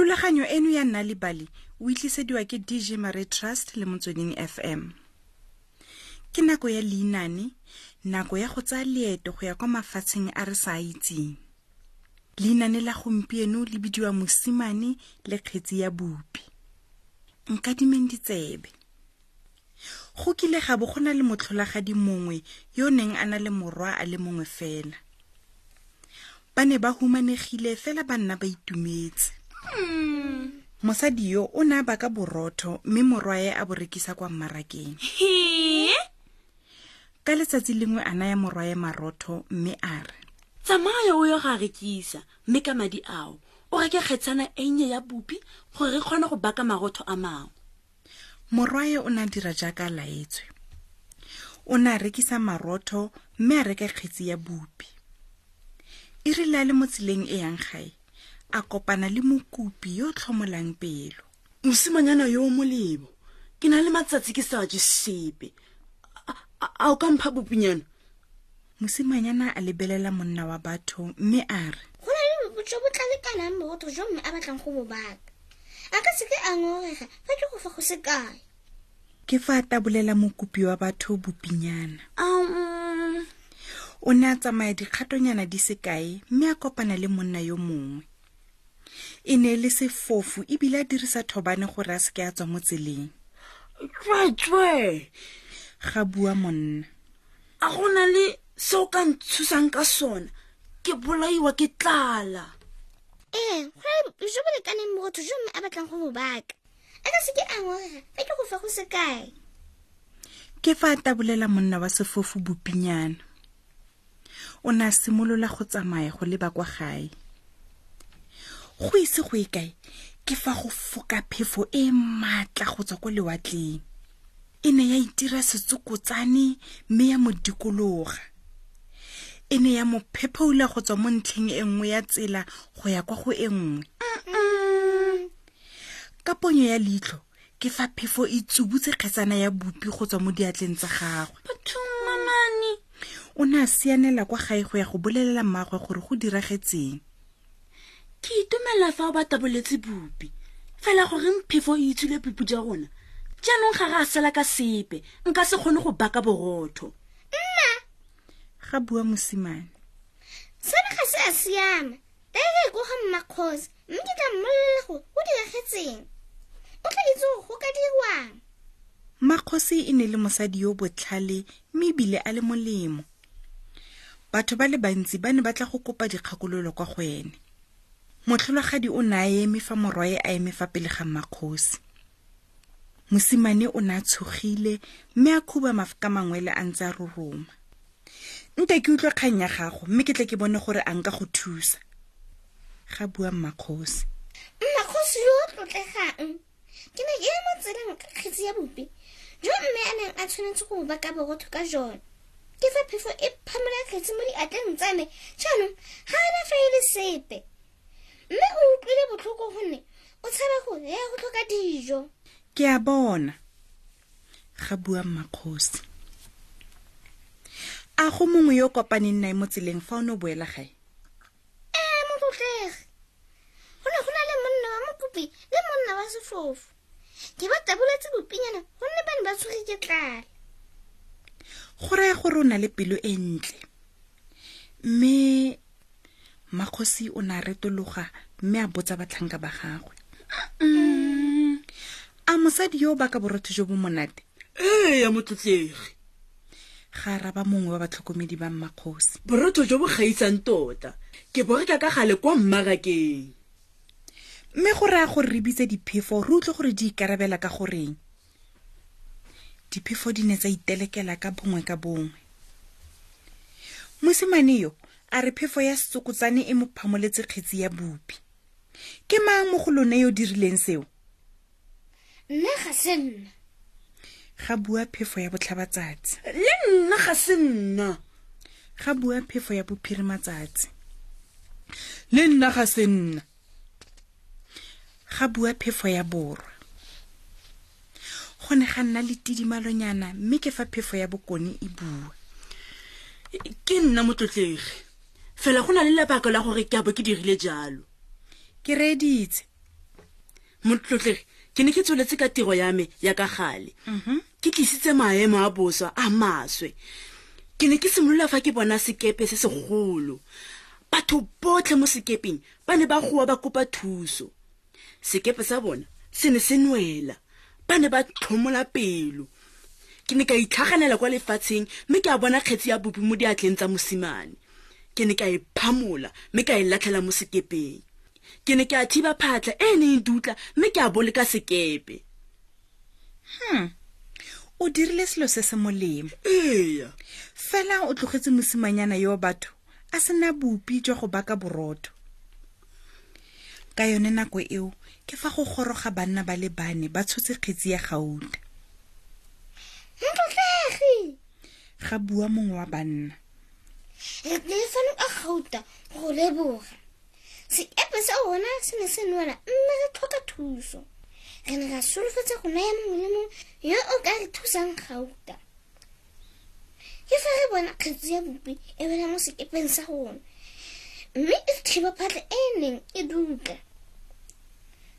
thulaganyo eno ya nna le bali o itlisediwa ke dj mare trust le motsweding fm ke nako ya leinane nako ya go tsaya leeto go ya kwa mafatsheng a re sa itseng leinane la gompieno le bidiwa mosimane le kgetsi ya bopi nka dimeng ditsebe go kile ga bo go na le motlholagadi mongwe yo o neng a na le morwa a le mongwe fela ba ne ba humanegile fela ba nna ba itumetse hmm. mosadi yo o ne a baka borotho mme morwae a bo rekisa kwa mmarakeng ka letsatsi lengwe a naya morwaye marotho mme a re tsamaya o yo ga rekisa mme ka madi ao o reke kgetshana e nnye ya bopi gore re kgone go baka marotho a mangwe morwaye o ne a dira jaaka a laetswe o ne a rekisa marotho mme a reka kgetsi ya bopi e rile a le mo tseleng e yang gae a kopana le mokopi yo tlhomolang pelo mosimanyana yo molebo ke na le matsatsi ke sa je sepe a o ka mpha bopinyana mosimanyana a lebelela monna wa batho mme a re go na le bobo jo bo tla lekanang botho jo mme a batlang go bo baka a ka seke a ngorega fa ke go fa go se kae ke fa a tabolela mokopi wa batho bopinyana um o ne a tsamaya dikgatonyana di se kae mme a kopana le monna yo mongwe e ne e le sefofu ebile a dirisa thobane gore a seke a tswa mo tseleng tswetswe ga bua monna a go na le se o ka ntshusang ka sona ke bolaiwa ke tlala ee go jo bo lekaneng motho jo mme a batlang go mo baka a ka seke a ngorega fa ke go fa go sekae ke fa a tabolela monna wa sefofu bopinyana o ne a simolola go tsamaya go leba kwa gae go ise go e kae ke fa go foka phefo e e maatla go tswa ko lewatleng e ne ya itira setsokotsane mme ya mo dikologa e ne ya mo phephoula go tswa mo ntlheng e nngwe ya tsela go ya kwa go e nngwe ka ponyo ya leitlho ke fa phefo e tsubutse kgetsana ya bupi go tswa mo diatleng tsa gagwe mamane o ne a sianela kwa gae go ya go bolelela mmaagwe gore go diragetseng ke itumelela fa o bataboletse bupi fela goreng phefo e itsule bupi ja rona jaanong ga re a sela ka sepe nka se kgone go baka borotho mma ga bua mosimane seno ga se a siama ka re ko ga mmakgosi mme ke tla mmolelela gore o diragetseng o tla itse gore go ka dirwang mmakgosi e ne le mosadi yo botlhale mme ebile a le molemo batho ba le bantsi ba ne ba tla go kopa dikgakololo kwa go ene motlholagadi o ne a eme fa morwae a eme fa pele ga mmakgosi mosimane o ne a tshogile mme a khuba ka mangwele a ntse a roroma nte ke utlwe kgang ya gago mme ke tle ke bone gore a nka go thusa ga bua mmakgosi mmakgosi yo o tlotlegang ke ne ke mo tseleng ka kgetsi ya bope jo mme a neng a tshwanetse go ba ka borotho ka jone ke fa phefo e phamola kgetsi mo diatleng tsa me jaanong ga ana fa e le sepe mme o utlwile botlhoko gonne o tshaba go ya go tlhoka dijo ke a bona ga bua mmakgosi a go mongwe yo o kopaneng nae mo tseleng fa o ne o boela gae ee motlotlege go ne go na le monna wa mokopi le monna wa sefofo ke ba taboletse bopinyana gonne ba ne ba tshwege ke tlala go raya gore o na le pelo e ntle mme makgosi o ne a retologa mme a botsa batlhanka ba gagwe mm. a mosadi yo o baka borotho jo bo monate ee ya motlotlegi ga raba mongwe wa batlhokomedi ba mmakgosi borotho jo bo gaisang tota ke boreka ka gale kwa mmarakeng mme go raya gore re bitse diphefo re utlwe gore di ikarabela ka goreng diphefo di ne tsa itelekela ka bongwe ka bongwe mosimane yo a re phefo ya setsokotsane e mo phamoletse kgetsi ya bopi ke mang mo go lone yo dirileng seo nna ga se nna ga bua phefo ya botlhabatsatsi le nna ga se nna ga bua phefo ya bophirimatsatsi le nna ga se nna ga bua phefo ya borwa go ne ga nna le tidimalonyana mme ke fa phefo ya bokone e bua ke nna motlotlegi fela go na le lebaka la gore ke abo ke dirile jalo ke reeditse motlotlegi ke ne ke tsweletse ka tiro ya me ya ka gale mhm. ke tlisitse maemo a boswa a maswe ke ne ke simolola fa ke bona sekepe se segolo batho botlhe mo sekepeng ba ne ba goa ba kopa thuso sekepe sa bona se ne se nwela ba ne ba tlhomola pelo ke ne ka itlhaganela kwa lefatsheng mme ke a bona kgetsi ya bopi mo diatleng tsa mosimane ke ne ka e phamola mme ka e latlhela mo sekepeng ke ne ke a thiba phatlha e e neng dutla mme ke a bole ka sekepe hmm o dirile selo se se molemo ee fela o tlogetse mosimanyana yo batho a sena bopi jwa go baka borotho ka yone nako eo ke fa go goroga banna ba le bane ba tshotse kgetsi ya gauta ntlotlegi ga bua mongwe wa banna re tleesane a gauta go leboga seepe sa ona se ne se nwela mme re tlhoka thuso re ne ra solofetsa go naya molemo yo o ka re thusang gauta ke fa re bona kgetsi ya bopi e wela mo sekepeng sa rona mme e thiba phatlha e e neng e duka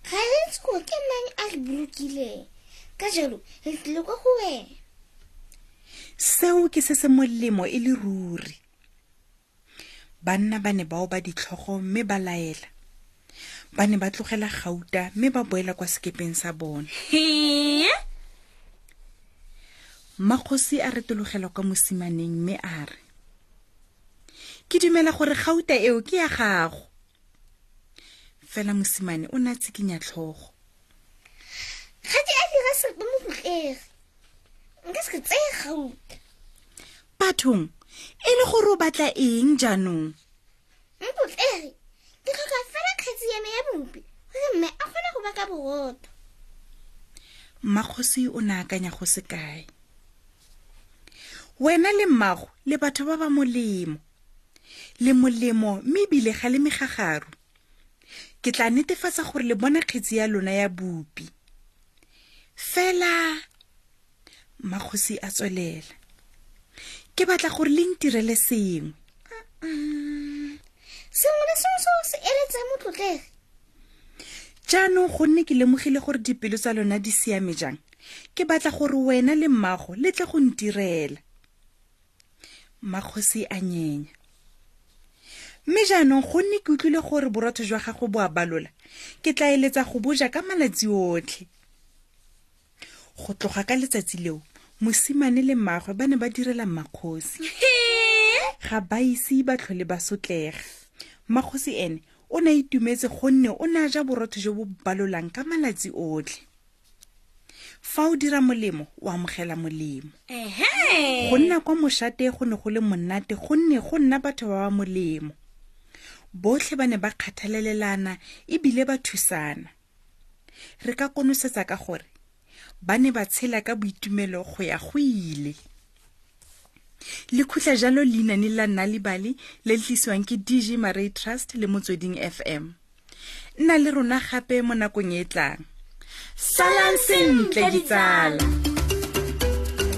ga re itse gore ke mang a re bolokileng ka jalo re tlile kwa go wena seo ke se se molemo e le ruri Banna ba ne bao ba ditlhogo mme ba laela. Ba ne ba tlogela gauta mme ba boela kwa sekepeng sa bone. Makgosi a retologela kwa mosimaneng mme a re, Ke dumela gore gauta eo ke ya gago. Fela mosimane o ne a tsikinya tlhogo. Ga ke a dira sepe mo bogere. Nka se tseye gauta. bathong e le gore o batla eng jaanong mpotlere ke tlhoka fela kgetsi ya me ya bopi gore mme a kgone go ba ka boroto mmakgosi o ne akanya go se kae wena le mmago le batho ba ba molemo le molemo mme ebile ga le megagaru ke tla netefatsa gore le bona kgetsi ya lona ya bopi fela mmakgosi a tswelela ke batla gore le ntirele sengwe sengwe le sengwe seo se eletse motlotlege jaanong gonne ke lemogile gore dipelo tsa lona di siame jang ke batla gore wena le mmago le tle go ntirela mmakgosi a nyenya mme jaanong gonne ke utlwile gore borotho jwa gago bo a balola ke tla eletsa go boja ka malatsi otlhe go tloga ka letsatsi leo mosimane le mmaagwe ba ne ba direla mmakgosi ga ba ise ba tlhole ba sotlega mmakgosi ene o ne a itumetse gonne o ne a ja borotho jo bo balolang ka malatsi otlhe fa o dira molemo o amogela molemo go nna kwa mošate go ne go le monate gonne go nna batho ba ba molemo botlhe ba ne ba kgathalelelana ebile ba thusana re ka konosetsa ka gore ba ne ba tshela ka boitumelo go ya go ile le khutla jalo leinane la nalibale le le tlisiwang ke dg maray trust le motsweding fm nna le rona gape mo nakong e tlang salang sentle ditsala